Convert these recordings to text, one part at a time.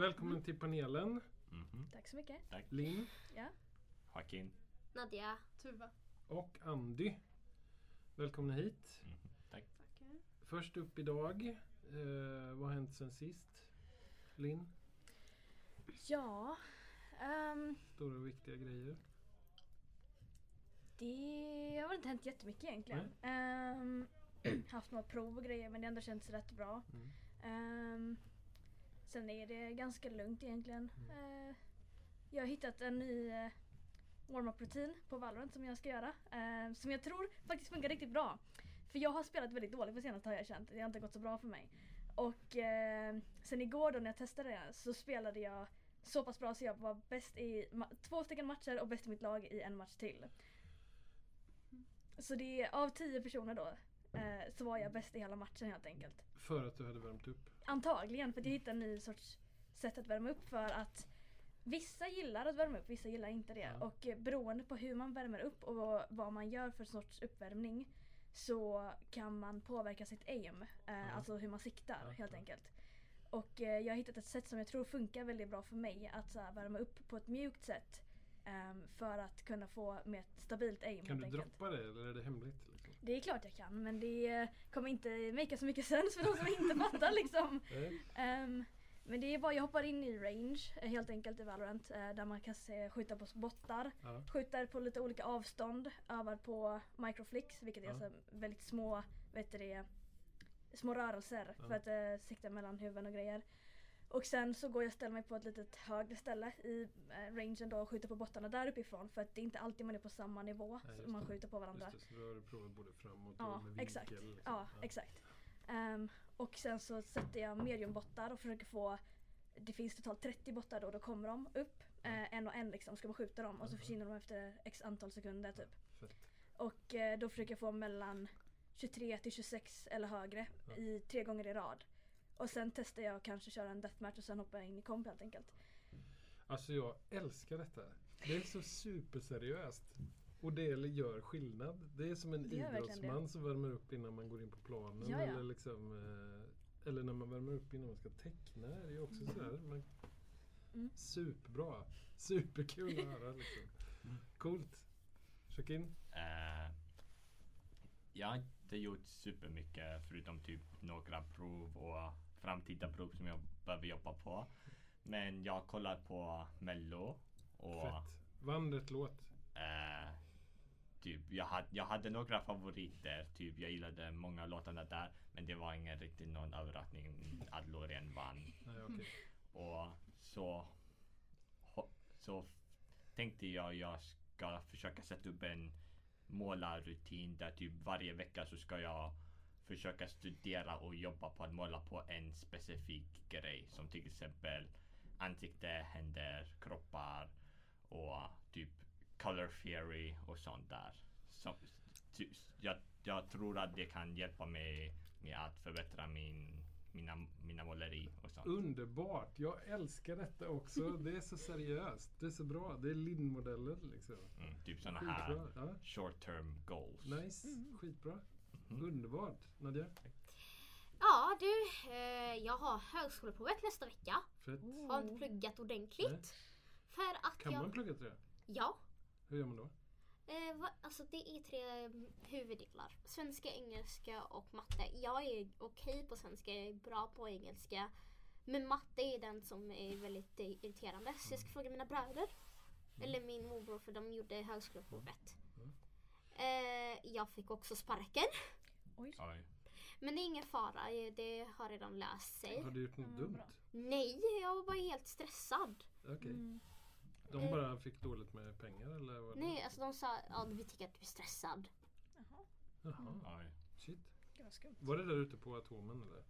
Välkommen till panelen. Mhm. Tack så mycket. Linn Ja. Joaquin. Nadja. Tuva. och Andy. Välkomna hit. Mhm. Tack. Tackar. Först upp idag. Eh, vad har hänt sen sist? Linn, Ja. ehm, stora och viktiga grejer. det har väl inte hänt jättemycket egentligen. Ehm, haft några prov och grejer men det har ändå känts rätt bra. Mm. Ehm, sen är det ganska lugnt egentligen. Eh, jag har hittat en ny uh, warm-up-rutin på Valorant som jag ska göra. eh, som jag tror faktiskt funkar riktigt bra. För jag har spelat väldigt dåligt på senaste har jag känt. Det har inte gått så bra för mig. Och eh, sen igår då när jag testade det så spelade jag så pass bra så jag var bäst i två stycken matcher och bäst i mitt lag i en match till. Så det är av tio personer då eh, så var jag bäst i hela matchen helt enkelt. För att du hade värmt upp. Antagligen för att jag hittade en ny sorts sätt att värma upp för att Vissa gillar att värma upp, vissa gillar inte det. Ja. Och eh, beroende på hur man värmer upp och vad, vad man gör för sorts uppvärmning så kan man påverka sitt aim. Eh, Alltså hur man siktar Ja, helt ja. enkelt. Och eh, jag har hittat ett sätt som jag tror funkar väldigt bra för mig att så här, värma upp på ett mjukt sätt. ehm, för att kunna få med ett stabilt aim Kan helt du enkelt. droppa det eller är det hemligt? Det är klart jag kan men det eh, kommer inte make så mycket sens för de som inte fattar liksom. Ehm, men det är bara jag hoppar in i range eh, helt enkelt i Valorant eh, där man kan se, skjuta på bottar. Ja. Skjuter på lite olika avstånd, övar på microflicks vilket är Ja. alltså väldigt små, vet det, små rörelser Ja. för att uh, sikta mellan huvuden och grejer. Och sen så går jag och ställer mig på ett litet högre ställe i uh, rangen då och skjuter på bottarna där uppifrån för att det är inte alltid man är på samma nivå Nej, man skjuter på varandra. Just det, så då har du provat både framåt och Ja, med vinkel. exakt. liksom. Ja, exakt. Ehm, och sen så sätter jag mediumbottar och försöker få det finns totalt 30 bottar då, då kommer de upp eh, en och en liksom, ska man skjuta dem och så Ja. försvinner de efter x antal sekunder typ. Fett. Och eh, då försöker jag få mellan 23 till 26 eller högre Ja. i tre gånger i rad. Och sen testar jag kanske köra en deathmatch och sen hoppar jag in i komp helt enkelt. Alltså jag älskar detta. Det är så superseriöst. Och det gör skillnad. Det är som en Det idrottsman som värmer upp innan man går in på planen. Ja, ja. Eller, liksom, eh, eller när man värmer upp innan man ska teckna. Det är ju också sådär. Man, Mm. Superbra. Superkul att höra. Liksom. Coolt. Joaquin? Eh, jag har inte gjort supermycket förutom typ några prov och framtida prov som jag behöver jobba på. Men jag kollar på Mello och Fett. Vann rätt låt. eh, typ, jag, hade, jag hade några favoriter. Typ, jag gillade många låtarna där. Men det var ingen riktigt någon överraskning att Loreen vann. Nej, okej. Och så, så tänkte jag jag ska försöka sätta upp en målarrutin där typ varje vecka så ska jag försöka studera och jobba på att måla på en specifik grej. Som till exempel ansikte, händer, kroppar och typ color theory och sånt där. Så, jag, jag tror att det kan hjälpa mig med att förbättra min, mina, mina måleri och sånt. Underbart! Jag älskar detta också. Det är så seriöst. Det är så bra. Det är Linn-modeller liksom. Mm, typ Skitbra. här Ja. short term goals. Nice. Skitbra. Underbart. Nadja? Ja du, eh, jag har högskoleprovet nästa vecka. Fett. Har inte pluggat ordentligt. Nej. För att Kan jag... man plugga till det? Ja. Hur gör man då? Eh, alltså det är tre mm, huvuddelar. Svenska, engelska och matte. Jag är okej på svenska, jag är bra på engelska. Men matte är den som är väldigt eh, irriterande. Så jag ska fråga mina bröder. Eller min morbror för de gjorde högskoleprovet. Mm. Eh, jag fick också sparken. Oj. Oj. Men det är ingen fara, eh, det har redan löst sig. Har du gjort något Ja, dumt? bra. Nej, jag var bara helt stressad. Okej. Mm. De bara fick dåligt med pengar eller? Vad Nej, alltså de sa ja, vi tycker att du är stressad. Jaha, Jaha. Oj. Shit. det var skumt. Var det där ute på Atomen eller?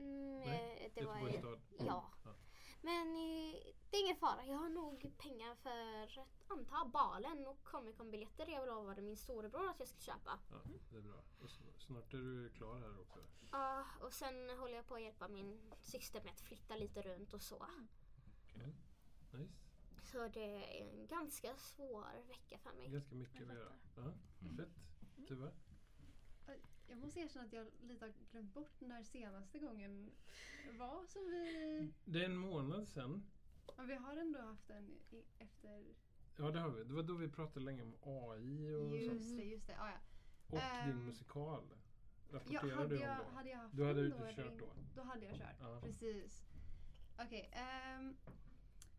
Mm, Nej, eh, det var Göteborgs stad? Ja. Ja. Men eh, det är ingen fara. Jag har nog pengar för att anta balen och Comic Con-biljetter. Jag lovade min storebror att jag skulle köpa. Ja, det är bra. Och snart är du klar här också. Ja, och sen håller jag på att hjälpa min syster med att flytta lite runt och så. Okej. Nice. Så det är en ganska svår vecka för mig. Ganska mycket att göra. Ja, fett. Tuva? Jag måste erkänna att jag lite har glömt bort när senaste gången var som vi... Det är en månad sedan. Ja, vi har ändå haft en i, efter... Ja det har vi. Det var då vi pratade länge om AI och, sånt. Just det, just det. Ah, ja. och din Ehm, musikal. Ja, Rapporterade hade, du om jag, då? hade jag haft Du hade då? kört då. Då hade jag kört, Ja. precis. Okej, ehm,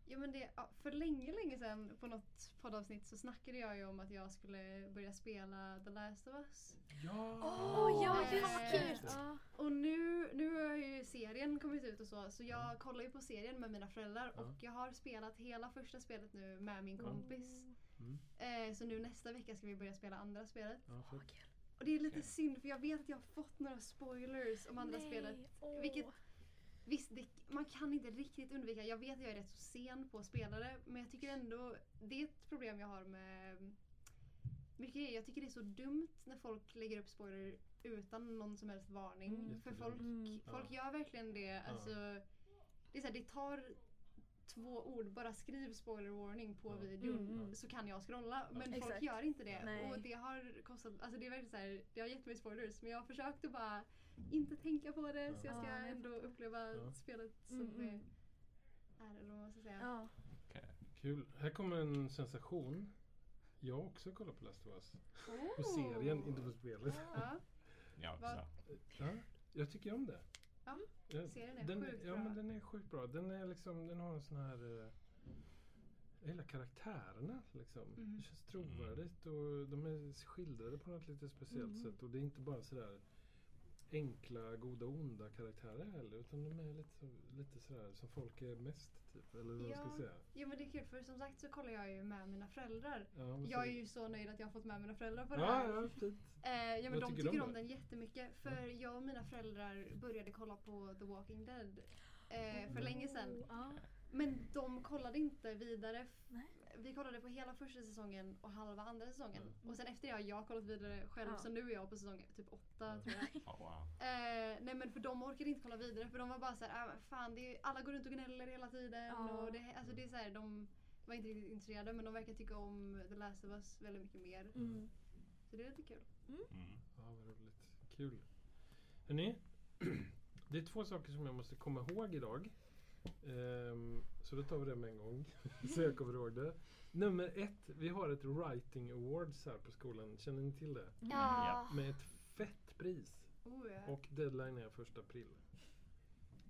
jo men det, ja, för länge, länge sedan på något poddavsnitt så snackade jag ju om att jag skulle börja spela The Last of Us. Ja! Åh ja, Eh, just det! kul. Ja. Och nu, nu har ju serien kommit ut och så, så jag kollar ju på serien med mina föräldrar Ja. och jag har spelat hela första spelet nu med min Ja. kompis. Mm. Eh, så nu nästa vecka ska vi börja spela andra spelet. Ja. Och det är lite Okej. synd för jag vet att jag har fått några spoilers om andra Nej, spelet. åh. Vilket Visst, det, man kan inte riktigt undvika. Jag vet att jag är rätt så sen på spelare men jag tycker ändå det är ett problem jag har med mycket grejer. Jag tycker det är så dumt när folk lägger upp spoiler utan någon som helst varning. Mm. För folk, Mm. folk gör verkligen det. Alltså, det, är så här, det tar två ord, bara skriv spoiler warning på videon Mm, mm. så kan jag scrolla. Men folk Exakt. gör inte det. Nej. Och det har kostat, alltså det är verkligen så här, det har gett mig spoilers men jag har försökt att bara inte tänka på det Ja. så jag ska Ja, jag ändå fattar. uppleva Ja. spelet som Mm, det mm. är eller vad man ska säga. Ja. Kul. Här kommer en sensation. Jag har också kollat på Last of Us. Oh. På serien, inte på spelet. Ja. Jag. Ja, jag tycker om det. Ja, Ja, serien är den, sjukt Ja, bra. men den är sjukt bra. Den, är liksom, den har en sån här... eh, Jag gillar karaktärerna. Liksom. Mhm. Det känns trovärdigt och de är skildrade på något lite speciellt Mhm. sätt. Och det är inte bara sådär enkla, goda, onda karaktärer heller. Utan de är lite, lite sådär som folk är mest. Typ, eller vad man ska Ja. säga. ja men det är kul för som sagt så kollar jag ju med mina föräldrar. Ja, Jag är ju så nöjd att jag har fått med mina föräldrar på det Ja, här. ja. Eh, ja men Vad de tycker tycker, de om den jättemycket. För jag och mina föräldrar började kolla på The Walking Dead eh, för länge sedan. Ja. Men de kollade inte vidare. Nej. Vi kollade på hela första säsongen och halva andra säsongen. Mm. Och sen efter det har jag kollat vidare själv Ja. så nu är jag på säsong typ åtta Ja. tror jag. Oh, wow. Eh, nej men för de orkade inte kolla vidare för de var bara såhär, men fan det är, alla går runt och gnäller hela tiden. Ja. Och det, alltså det är så här, de var inte riktigt intresserade men de verkar tycka om The Last of Us väldigt mycket mer. Mm. Så det är lite kul. Mm. Ja, vad roligt. Kul. Hörrni, det är två saker som jag måste komma ihåg idag. Ehm, så då tar vi det med en gång. så jag kommer ihåg det. Nummer ett, vi har ett Writing Awards här på skolan. Känner ni till det? Ja. Med ett fett pris. Oh, ja. Och deadline är första april.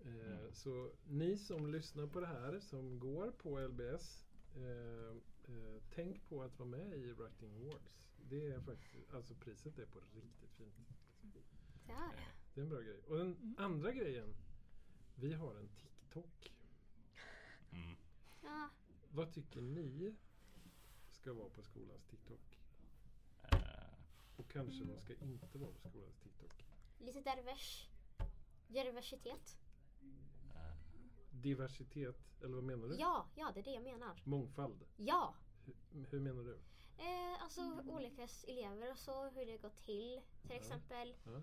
Eh, Mm. Så ni som lyssnar på det här, som går på LBS, eh, eh, tänk på att vara med i Writing Awards. Det är faktiskt, alltså priset är på riktigt fint. Det är det. Är en bra grej. Och den Mm. andra grejen, vi har en TikTok. Mm. Ja. Vad tycker ni ska vara på skolans TikTok? Eh, Och kanske vad ska inte vara på skolans TikTok? Lite dervers. Diversitet. eh, Diversitet, eller vad menar du? Ja, ja det är det jag menar. Mångfald. Ja. Hur, hur menar du? Eh, alltså olika elever och så, hur det går till. Till Ja. exempel. Ja.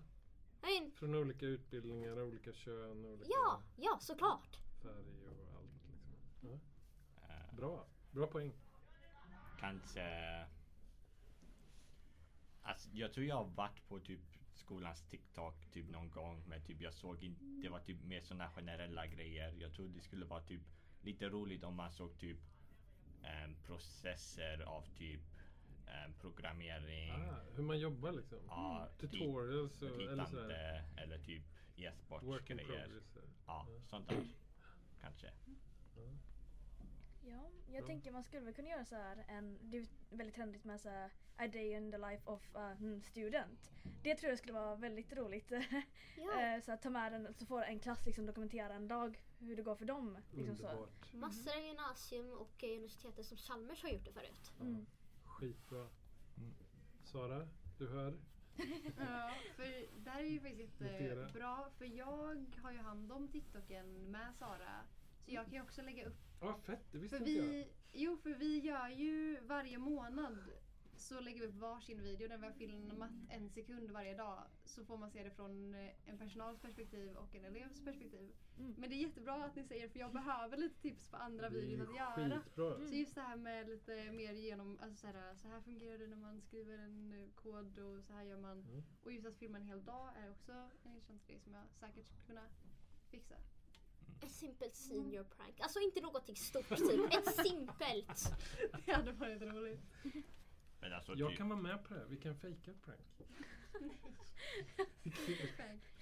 Från olika utbildningar, olika kön, olika ja, ja såklart. Färg och allt. Liksom. Eh, Bra, bra poäng. kanske... Alltså, jag tror jag har varit på typ skolans TikTok typ någon gång men typ jag såg inte, det var typ mer sådana generella grejer. Jag tror det skulle vara typ lite roligt om man såg typ em, processer av typ em, programmering. Ah, hur man jobbar liksom. Ja, Tutorials och, eller sådär. eller typ e-sportsgrejer. Ja, Ja. sånt där. Kanske. Ja, jag Bra. tänker man skulle väl kunna göra så här en, det är väldigt trendigt med så här, a day in the life of a mm, student. Det tror jag skulle vara väldigt roligt. Ja. Eh, så att ta med den, så får en klass liksom dokumentera en dag hur det går för dem. Liksom så. Underbart. Massor av gymnasium och eh, universitetet som Chalmers har gjort det förut. Mm. Skitbra. Mm. Sara, du hör. Ja, för det här är ju faktiskt Notera. jättebra för jag har ju hand om TikToken med Sara. Så jag kan ju också lägga upp Ja, ah, fett. Det visste För inte jag. vi, jo, för vi gör ju varje månad så lägger vi upp varsin video där vi har filmat en sekund varje dag. Så får man se det från eh, en personals perspektiv och en elevs perspektiv. Mm. Men det är jättebra att ni säger för jag behöver lite tips på andra videos att göra. skitbra. Mm. Så just det här med lite mer genom, alltså så här, så här fungerar det när man skriver en eh, kod och så här gör man. Mm. Och just att filma en hel dag är också en intressant grej som jag säkert skulle kunna fixa. Ett simpelt senior prank. Alltså inte någonting stort typ. Ett simpelt. Det hade varit roligt. Men alltså Jag typ, kan vara med på det här. Vi kan fejka ett prank.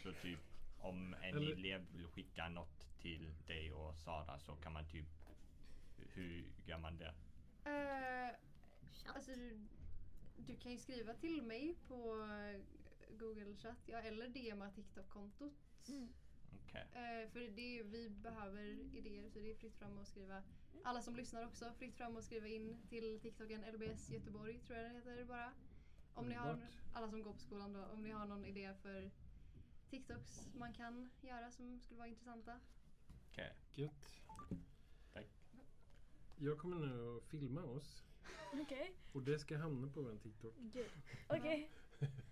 så typ om en Eller- elev vill skicka något till dig och Sara så kan man typ hur gör man det? Eh, Chatt. alltså, du, du kan ju skriva till mig på eh, Google chatt ja, eller DMa TikTok-kontot. Mm. Okej. Eh, för det vi behöver idéer så det är fritt fram att skriva. Alla som lyssnar också, fritt fram att skriva in till TikToken LBS Göteborg tror jag det heter bara. Om ni har, alla som går på skolan då, om ni har någon idé för TikToks man kan göra som skulle vara intressanta. Okej. Gött. Tack. Jag kommer nu att filma oss. Okej. Och det ska hamna på vår TikTok. Gud.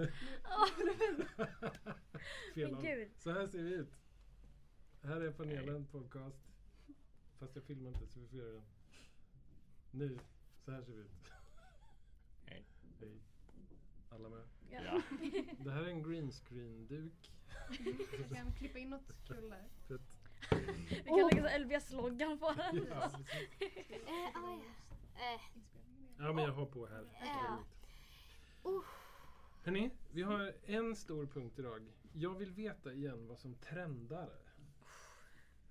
Fel Men håll. gud. Så här ser vi ut. Här är panelen podcast. Fast jag filmar inte så vi får göra den. Nu. Så här ser vi ut. Hej. Hej. Alla med. Ja. Det här är en green screen duk. Jag kan klippa in något kul där. Fett. Vi kan lägga så LBS-loggan på den. Ja, precis. Eh, ah, ja. Eh, ja men jag har på här. Ja. Uh. Hörni, vi har en stor punkt idag. Jag vill veta igen vad som trendar.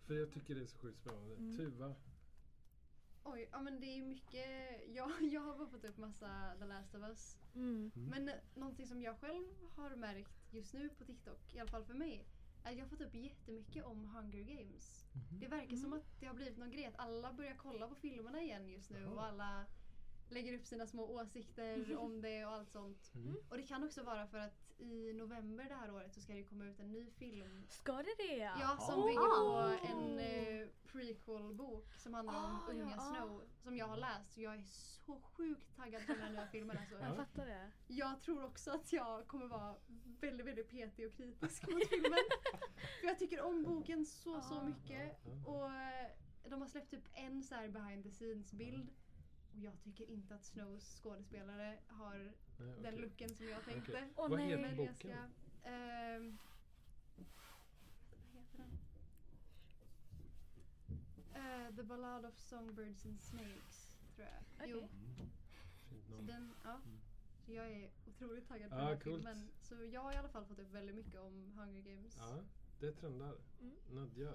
För jag tycker det är så sjukt spännande. Mm. Tuva. Oj, ja men det är mycket. Jag, jag har bara fått upp massa The Last of Us. Mm. Mm. Men eh, någonting som jag själv har märkt just nu på TikTok, i alla fall för mig, är att jag har fått upp jättemycket om Hunger Games. Mhm. Det verkar som Mm. att det har blivit någon grej att alla börjar kolla på filmerna igen just nu och alla lägger upp sina små åsikter om det och allt sånt. Mm. Och det kan också vara för att i november det här året så ska det komma ut en ny film. Ska det det? Ja, som Oh. bygger på en eh, prequel-bok som handlar om Ah, unga ja, ah. Snow. Som jag har läst. Jag är så sjukt taggad på den här nya filmen. Alltså. Jag fattar det. Jag tror också att jag kommer vara väldigt, väldigt petig och kritisk mot filmen. För jag tycker om boken så, så Ah. mycket. Och eh, de har släppt upp en så här behind the scenes bild. Och jag tycker inte att Snows skådespelare har Nej, den okej. looken som jag tänkte. Okej. Åh, Vad nej. heter Men boken? jag ska... ehm, vad heter den? Eh, The Ballad of Songbirds and Snakes, tror jag. Okej. Jo, Mm. Fint så den, ja. Mm. Så jag är otroligt taggad på Ja, den här coolt. filmen. Så jag har i alla fall fått upp väldigt mycket om Hunger Games. Ja, det trendar. Mm. Nadja.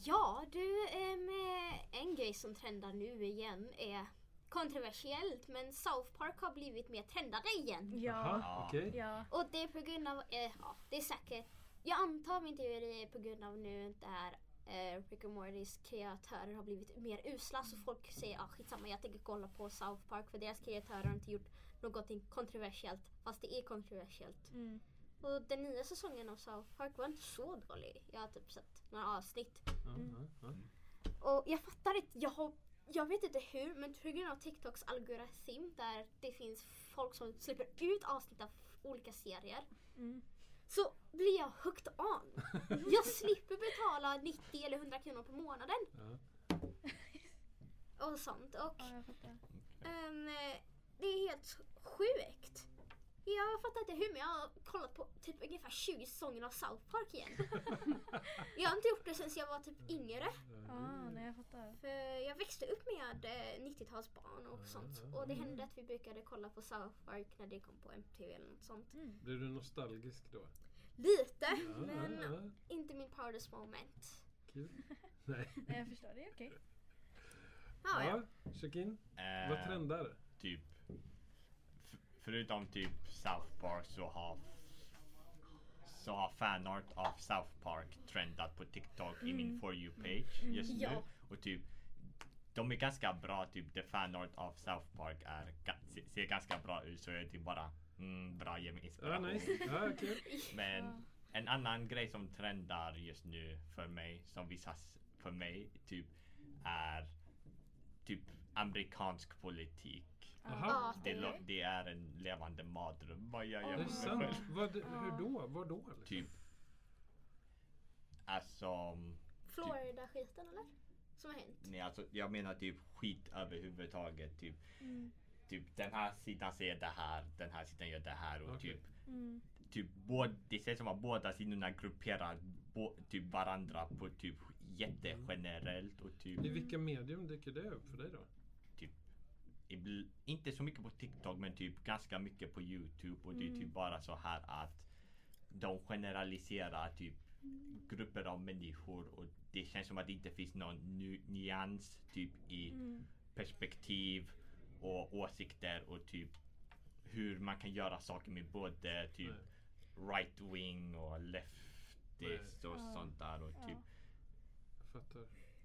Ja, du, ehm, eh, en grej som trendar nu igen är kontroversiellt men South Park har blivit mer trendade igen. Ja. Aha, okej. Ja. Och det är på grund av, eh, ja, det är säkert, jag antar min teori är på grund av nu det här eh, Rick and Mortys kreatörer har blivit mer usla så folk säger ah, skitsamma jag tänker kolla på South Park för deras kreatörer har inte gjort någonting kontroversiellt fast det är kontroversiellt. Mm. Och den nya säsongen av South Park var inte så dålig. Jag har typ sett några avsnitt. Mm. ja. Och jag fattar inte, jag, har, jag vet inte hur men på grund av TikToks algoritm där det finns folk som släpper ut avsnitt av olika serier Mm. så blir jag hooked on. Jag slipper betala 90 eller 100 kronor på månaden och sånt. Och Ja, jag fattar. eh, det är helt sjukt. Jag fattar inte hur men jag har kollat på typ ungefär 20 säsonger av South Park igen. jag har inte gjort det sen jag var typ yngre. Ah, nej jag fattar. För jag växte upp med eh, 90-talsbarn och sånt. Och det hände att vi brukade kolla på South Park när det kom på MTV eller något sånt. Mm. Blir du nostalgisk då? Lite, Ja, men ja, ja. inte min proudest moment. Kul. Nej. Nej jag förstår, det är okej. Ja, ja. Ja, check in. Eh, Vad trendar? Typ förutom typ South Park så har så har fanart av South Park trendat på TikTok i min Mm. For You-page just nu. Ja. Och typ de är ganska bra, typ the fanart av South Park är, ser ganska bra ut så jag är typ bara mm, bra, ge mig Ja, inspiration. nice. Ja, kul. Men Ja. en annan grej som trendar just nu för mig, som visas för mig, typ är typ amerikansk politik. Jaha. Ja, Det, lo- är det är en levande mardröm vad jag Det är sant. Vad, hur då? Var då? Liksom? Typ. Alltså. Florida-skiten eller? Som har hänt. Nej, alltså jag menar typ skit överhuvudtaget. Typ, Mm. typ den här sidan säger det här, den här sidan gör det här och Okej. typ Mm. typ båda, det känns som att båda sidorna grupperar bo, typ varandra på typ jättegenerellt och typ, I vilka medium dyker det upp för dig då? Inte så mycket på TikTok men typ ganska mycket på Youtube och det är Mm. typ bara så här att de generaliserar typ grupper av människor och det känns som att det inte finns någon ny- nyans typ i Mm. perspektiv och åsikter och typ hur man kan göra saker med både typ right wing och leftist och Ja. sånt där och typ Ja.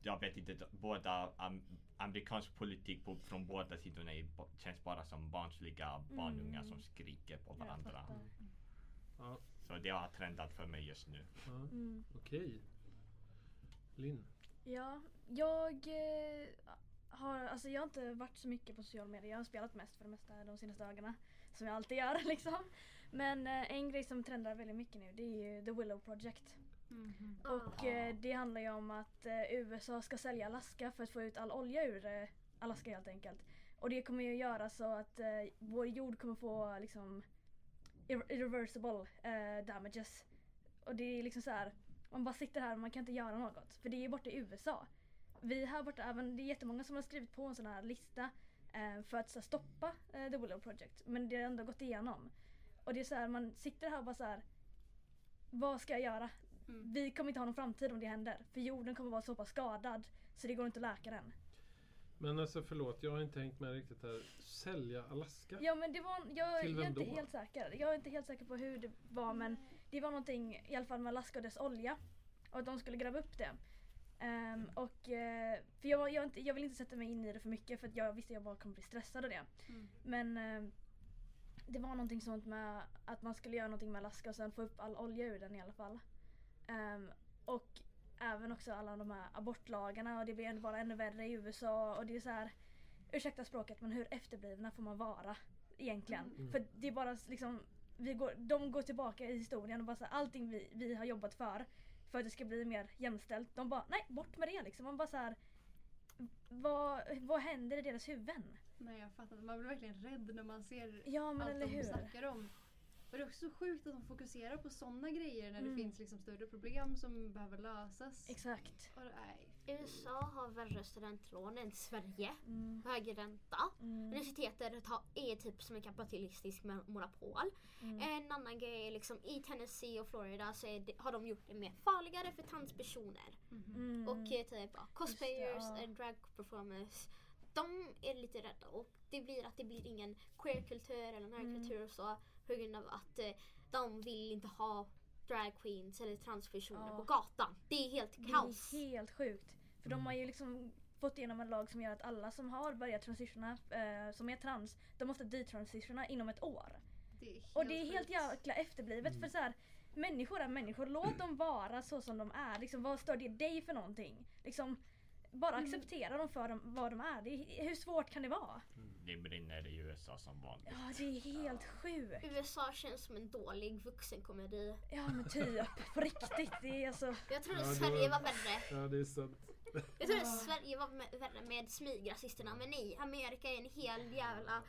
Jag vet inte, båda am, amerikansk politik på, från båda sidorna är, känns bara som barnsliga barnungar Mm. som skriker på varandra. Ja, Så det har trendat för mig just nu. ja. Mm. okej. Linn? Ja, jag eh, har, alltså jag har inte varit så mycket på sociala medier. Jag har spelat mest för det mesta de senaste dagarna. Som jag alltid gör liksom. Men eh, en grej som trendar väldigt mycket nu det är ju The Willow Project. Mhm. Och eh, det handlar ju om att eh, USA ska sälja Alaska för att få ut all olja ur eh, Alaska helt enkelt. Och det kommer ju göra så att eh, vår jord kommer få liksom irre- irreversible eh, damages. Och det är liksom så här, man bara sitter här och man kan inte göra något. För det är ju borta i USA. Vi här borta, även, det är jättemånga som har skrivit på en sån här lista eh, för att så här, stoppa eh, The Willow Project. Men det har ändå gått igenom. Och det är så här, man sitter här och bara så här. Vad ska jag göra? Mm. Vi kommer inte ha någon framtid om det händer. För jorden kommer vara så pass skadad så det går inte att läka den. Men alltså förlåt, jag har inte hängt med riktigt här. Sälja Alaska? Ja men det var, jag, Till jag är vem inte då? helt säker. Jag är inte helt säker på hur det var men det var någonting i alla fall med Alaska och dess olja. Och att de skulle gräva upp det. Ehm, och, eh, för jag, jag, inte, jag vill inte sätta mig in i det för mycket för att jag visste att jag bara kommer bli stressad av det. Mm. Men eh, det var någonting sånt med att man skulle göra någonting med Alaska och sen få upp all olja ur den i alla fall. Ehm, och även också alla de här abortlagarna och det blir ändå bara ännu värre i USA och det är så här Ursäkta språket men hur efterblivna får man vara egentligen? Mm. För det är bara liksom vi går, de går tillbaka i historien och bara så här, allting vi, vi har jobbat för för att det ska bli mer jämställt. De bara nej bort med det liksom. Man bara så här, vad, vad händer i deras huvuden? Nej jag fattar inte. Man blir verkligen rädd när man ser Ja men allt eller de hur? snackar om. Och det är också så sjukt att de fokuserar på sådana grejer när Mm. det finns liksom större problem som behöver lösas. Exakt. Och, nej. USA har värre studentlån än Sverige. Mm. Högre ränta. Mm. Universitetet är typ som en kapitalistisk mon- monopol. Mm. En annan grej är liksom i Tennessee och Florida så är det, har de gjort det mer farligare för transpersoner. Mm. Och eh, typ ja, cosplayers, ja. eh, drag performers. De är lite rädda och det blir att det blir ingen queerkultur eller nördkultur Mm. och så på grund av att eh, de vill inte ha drag queens eller transpersoner Ja. på gatan. Det är helt Det kaos. är helt sjukt. För de har ju liksom fått igenom en lag som gör att alla som har börjat transitiona, eh, som är trans, de måste detransitiona inom ett år. Det är helt Och det är helt sjukt. jäkla efterblivet för så här, människor är människor, låt dem vara så som de är. Liksom, vad stör det dig för någonting? Liksom, bara Mm. acceptera dem för dem, vad de är. Det är. Hur svårt kan det vara? Det brinner i USA som vanligt. Ja, det är helt sjukt. USA känns som en dålig vuxenkomedi. Ja men typ, på riktigt. Det är alltså... Jag trodde Ja, det Sverige var- var värre. Ja, det är sant. Jag trodde Ja. Sverige var med, värre med smygrasisterna men nej, Amerika är en hel jävla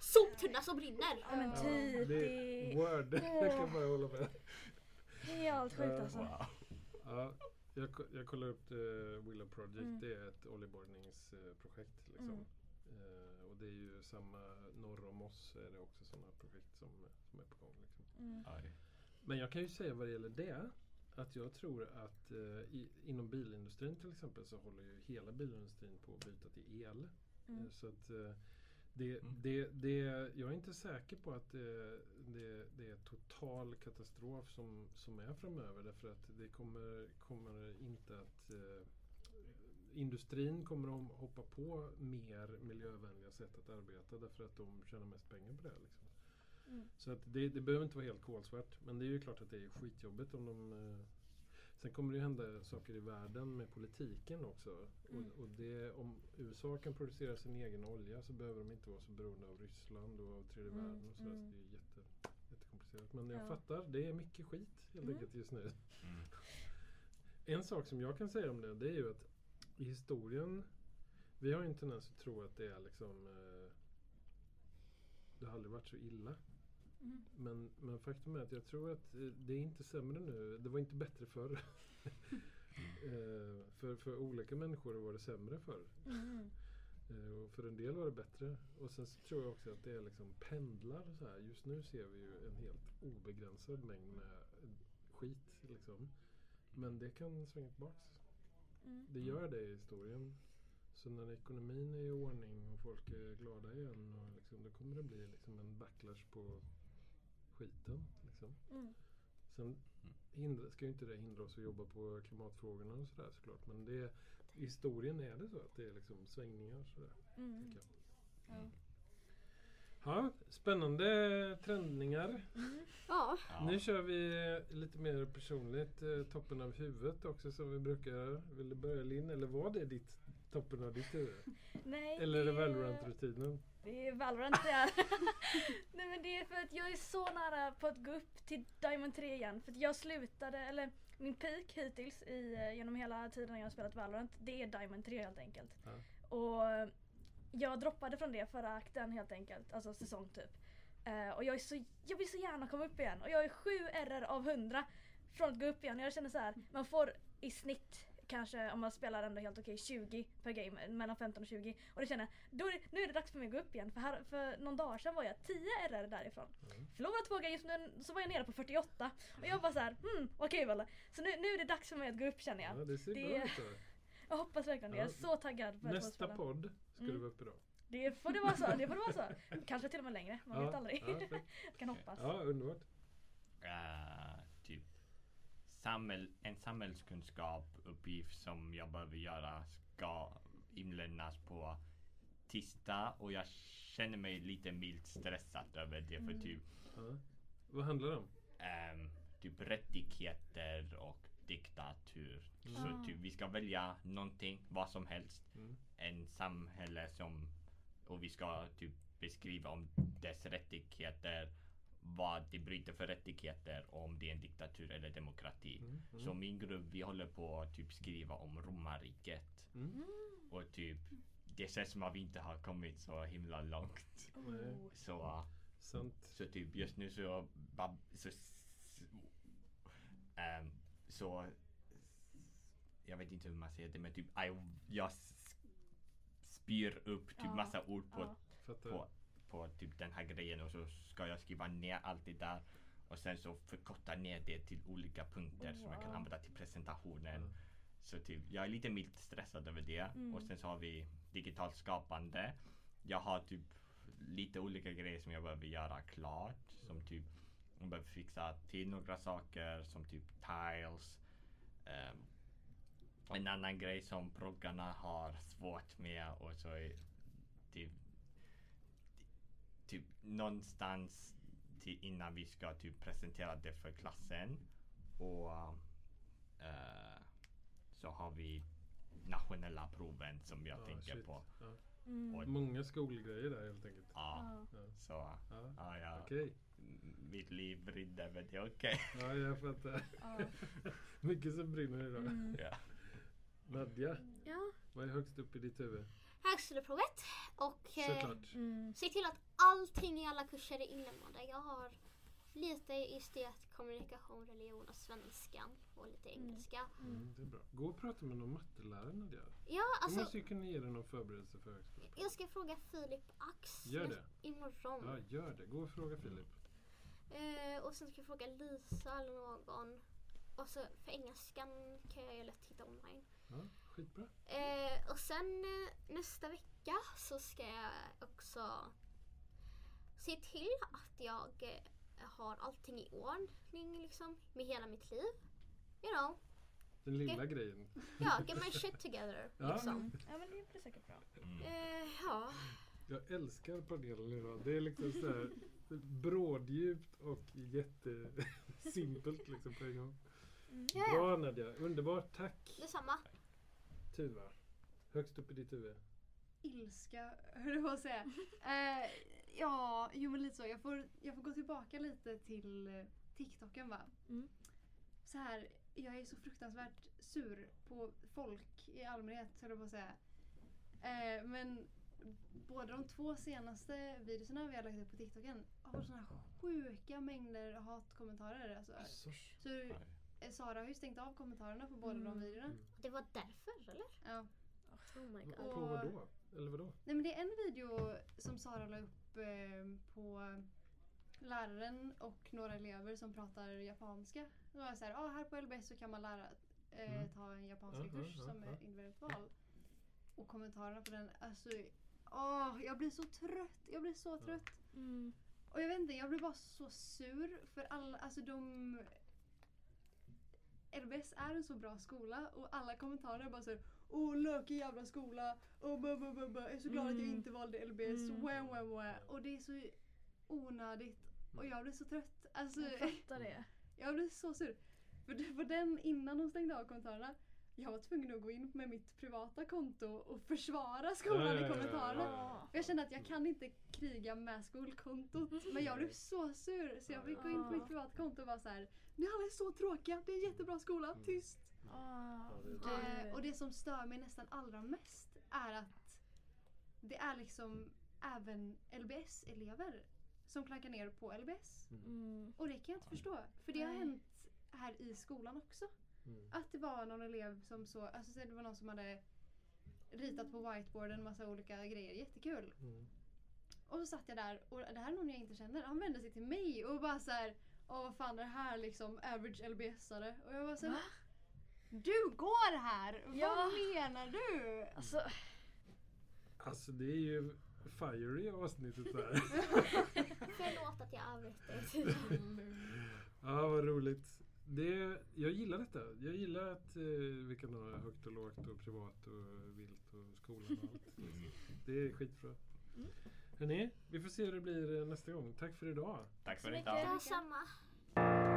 soptunna som brinner. Ja men Ja, typ. det Det är word. Jag kan bara hålla med. helt sjukt Ja. alltså. Wow. Ja, jag, jag kollar upp uh, Willow Project. Mm. Det är ett oljeborrningsprojekt. liksom. Mm. Eh, och det är ju samma norr om oss är det också sådana projekt som, som är på gång. Liksom. Mm. Men jag kan ju säga vad det gäller det. Att jag tror att eh, i, inom bilindustrin till exempel så håller ju hela bilindustrin på att byta till el. Mm. Eh, Så att eh, det, Mm. det, det, jag är inte säker på att det, det, det är total katastrof som, som är framöver. Därför att det kommer, kommer inte att eh, Industrin kommer att hoppa på mer miljövänliga sätt att arbeta därför att de tjänar mest pengar på det. Liksom. Mm. Så att det, det behöver inte vara helt kolsvart. Men det är ju klart att det är skitjobbigt om de... eh, Sen kommer det ju hända saker i världen med politiken också. Mm. Och, och det, om USA kan producera sin egen olja så behöver de inte vara så beroende av Ryssland och av tredje Mm, världen. Och sådär. mm. Så det är jätte, jättekomplicerat. Men jag Ja. fattar, det är mycket skit helt Mm. enkelt just nu. Mm. En sak som jag kan säga om det, det är ju att i historien, vi har ju en tendens att tro att det är liksom eh, det har aldrig varit så illa. Mm. Men, men faktum är att jag tror att eh, det är inte sämre nu. Det var inte bättre förr. eh, för, för olika människor var det sämre förr. Mm. Eh, och för en del var det bättre. Och sen så tror jag också att det är liksom pendlar så här. Just nu ser vi ju en helt obegränsad mängd med skit liksom. Men det kan svänga tillbaks. Mm. Det gör det i historien. Så när ekonomin är i ordning och folk är glada igen och liksom, då kommer det bli liksom en backlash på skiten. Liksom. Mm. Sen hindra, ska ju inte det hindra oss att jobba på klimatfrågorna och sådär såklart. Men det, i historien är det så att det är liksom svängningar sådär. Mm. Ja. Ja, spännande trendningar. Ja. Ja. Nu kör vi lite mer personligt. Eh, toppen av huvudet också som vi brukar. Vill du börja Linn? Eller var det ditt toppen av ditt huvud? Nej, Eller är det Valorant-rutinen? Det är Valorant det är. Nej men det är för att jag är så nära på att gå upp till Diamond 3 igen. För att jag slutade, eller min peak hittills i, eh, genom hela tiden jag har spelat Valorant, det är Diamond 3 helt enkelt. Ja. Och jag droppade från det förra akten helt enkelt, alltså säsong typ. Eh, och jag, är så, jag vill så gärna komma upp igen. Och jag är 7 RR av 100 från att gå upp igen. Jag känner så här, man får i snitt kanske om man spelar ändå helt okej 20 per game, mellan 15 och 20. Och då känner jag, då är det, nu är det dags för mig att gå upp igen. För, här, för någon dag sedan var jag 10 RR därifrån. Mm. Förlorade två games men så var jag nere på 48. Och jag var så här, hmm vad kul eller? Så nu, nu är det dags för mig att gå upp känner jag. Ja, det ser Det- bra ut. Jag hoppas verkligen det. Jag är så taggad på Nästa podd ska du Mm. vara uppe då. Det får det vara så. Det får det vara så. Kanske till och med längre. Man vet aldrig. Jag kan hoppas. ja, underbart. Eh, typ samhäll, en samhällskunskapuppgift som jag behöver göra ska inlämnas på tisdag och jag känner mig lite milt stressad över det för Mm. typ, Ja. Vad handlar det om? ehm, typ rättigheter och diktatur. Ah. Så typ vi ska välja någonting, vad som helst. Mm. En samhälle som och vi ska typ beskriva om dess rättigheter vad det bryter för rättigheter och om det är en diktatur eller demokrati. Mm. Mm. Så min grupp vi håller på att typ skriva om romarriket Mm. och typ det känns som att vi inte har kommit så himla långt. Oh. Så, så typ just nu så, så, ehm, så jag vet inte hur man säger det men typ I, jag spyr upp typ Ja, massa ord på Ja. Fattar. på, på typ den här grejen och så ska jag skriva ner allt det där och sen så förkorta ner det till olika punkter som jag kan Wow. använda till presentationen. Ja. Så typ, jag är lite milt stressad över det. Mm. Och sen så har vi digitalt skapande. Jag har typ lite olika grejer som jag behöver göra klart. Som typ, jag behöver fixa till några saker som typ tiles. Ehm, en annan grej som proggarna har svårt med och så är typ, typ någonstans till innan vi ska typ presentera det för klassen. Och eh, så har vi nationella proven som jag Ja, tänker shit. på. Ja. Mm. Många skolgrejer där helt enkelt. Ja. Ja. så Ja. ja, ja, Okej. Mitt liv brinner men det är okej. Ja, jag fattar. Ja. Mycket som brinner idag. Mm. Ja. Nadja, Ja. vad är högst upp i ditt huvud? Högskoleprovet. Och eh. Mm. se till att allting i alla kurser är inlämnade. Jag har lite estet, kommunikation, religion och svenskan. Och lite Mm. engelska. Mm, det är bra. Gå och prata med någon mattelärare Nadja. Ja, Du alltså. måste ju kunna ge dig någon förberedelse för högskolan. Jag ska fråga Filip Ax Gör det. imorgon. Ja, gör det. Gå och fråga Filip. Eh, och sen ska jag fråga Lisa eller någon. Och så för engelskan kan jag ju lätt hitta online. Ja, skitbra. Eh, och sen eh, nästa vecka så ska jag också se till att jag eh, har allting i ordning liksom med hela mitt liv. You know, Den lilla grejen. ja, get my shit together. Ja. Liksom. Ja men det blir säkert bra. Mm. Eh, ja. Jag älskar panelen idag. Det är liksom så här bråddjupt och jättesimpelt liksom på en gång. Mm. Bra Nadja, underbart. Tack. Detsamma. Tuva. Högst upp i ditt huvud. ilska, höll jag på att säga. Eh, ja, jo men lite så. Jag får, jag får gå tillbaka lite till eh, TikToken va. Mm. Så här, jag är så fruktansvärt sur på folk i allmänhet höll jag på att säga. Eh, men båda de två senaste videorna vi har lagt upp på TikToken har såna här sjuka mängder hatkommentarer. Alltså. Så eh, Sara har ju stängt av kommentarerna på båda de Mm. videorna. Mm. Det var därför eller? Ja. Oh my god. Och- På vadå? Eller vadå? Nej men det är en video som Sara la upp eh, på läraren och några elever som pratar japanska. Och så här, ah, här på LBS så kan man lära eh, Mm. ta en japanska Ja, ja, kurs ja, som ja. är individuellt val. Och kommentarerna på den, alltså åh, jag blir så trött. Jag blir så trött. Mm. Och jag vet inte, jag blir bara så sur för alla, alltså de LBS är en så bra skola och alla kommentarer är bara såhär Åh lökig jävla skola, åh bö, bö, bö, bö. jag är så glad att jag Mm. inte valde LBS, Mm. wah, wah, wah. Och det är så onödigt och jag blir så trött. Alltså, Jag fattar det. jag blir så sur. För, det- för den innan de stängde av kommentarerna jag var tvungen att gå in med mitt privata konto och försvara skolan Ja, i kommentarerna. ja, jag kände att jag kan inte kriga med skolkontot. Men jag blev så sur så jag fick gå in på mitt privata konto och vara så här. Ni alla är så tråkiga, det är en jättebra skola, Mm. tyst. Ah, Eh, och det som stör mig nästan allra mest är att det är liksom även LBS-elever som klankar ner på LBS. Mm. Och det kan jag inte förstå. För det har hänt här i skolan också. Mm. Att det var någon elev som så, alltså så det var någon som hade ritat på whiteboarden massa olika grejer, jättekul. Mm. Och så satt jag där och det här är någon jag inte känner. Han vände sig till mig och bara så här. Åh vad fan är det här liksom average LBS-are? Och jag var så här, Va? Du går här! Ja. Vad menar du? Alltså, Alltså det är ju fiery avsnittet där. Förlåt att jag avbröt dig. ja, vad roligt. Det, jag gillar detta. Jag gillar att eh, vi kan ha högt och lågt och privat och vilt och skolan och allt. Det är skitbra. Mm. Hörrni, vi får se hur det blir eh, nästa gång. Tack för idag. Tack för idag. Detsamma.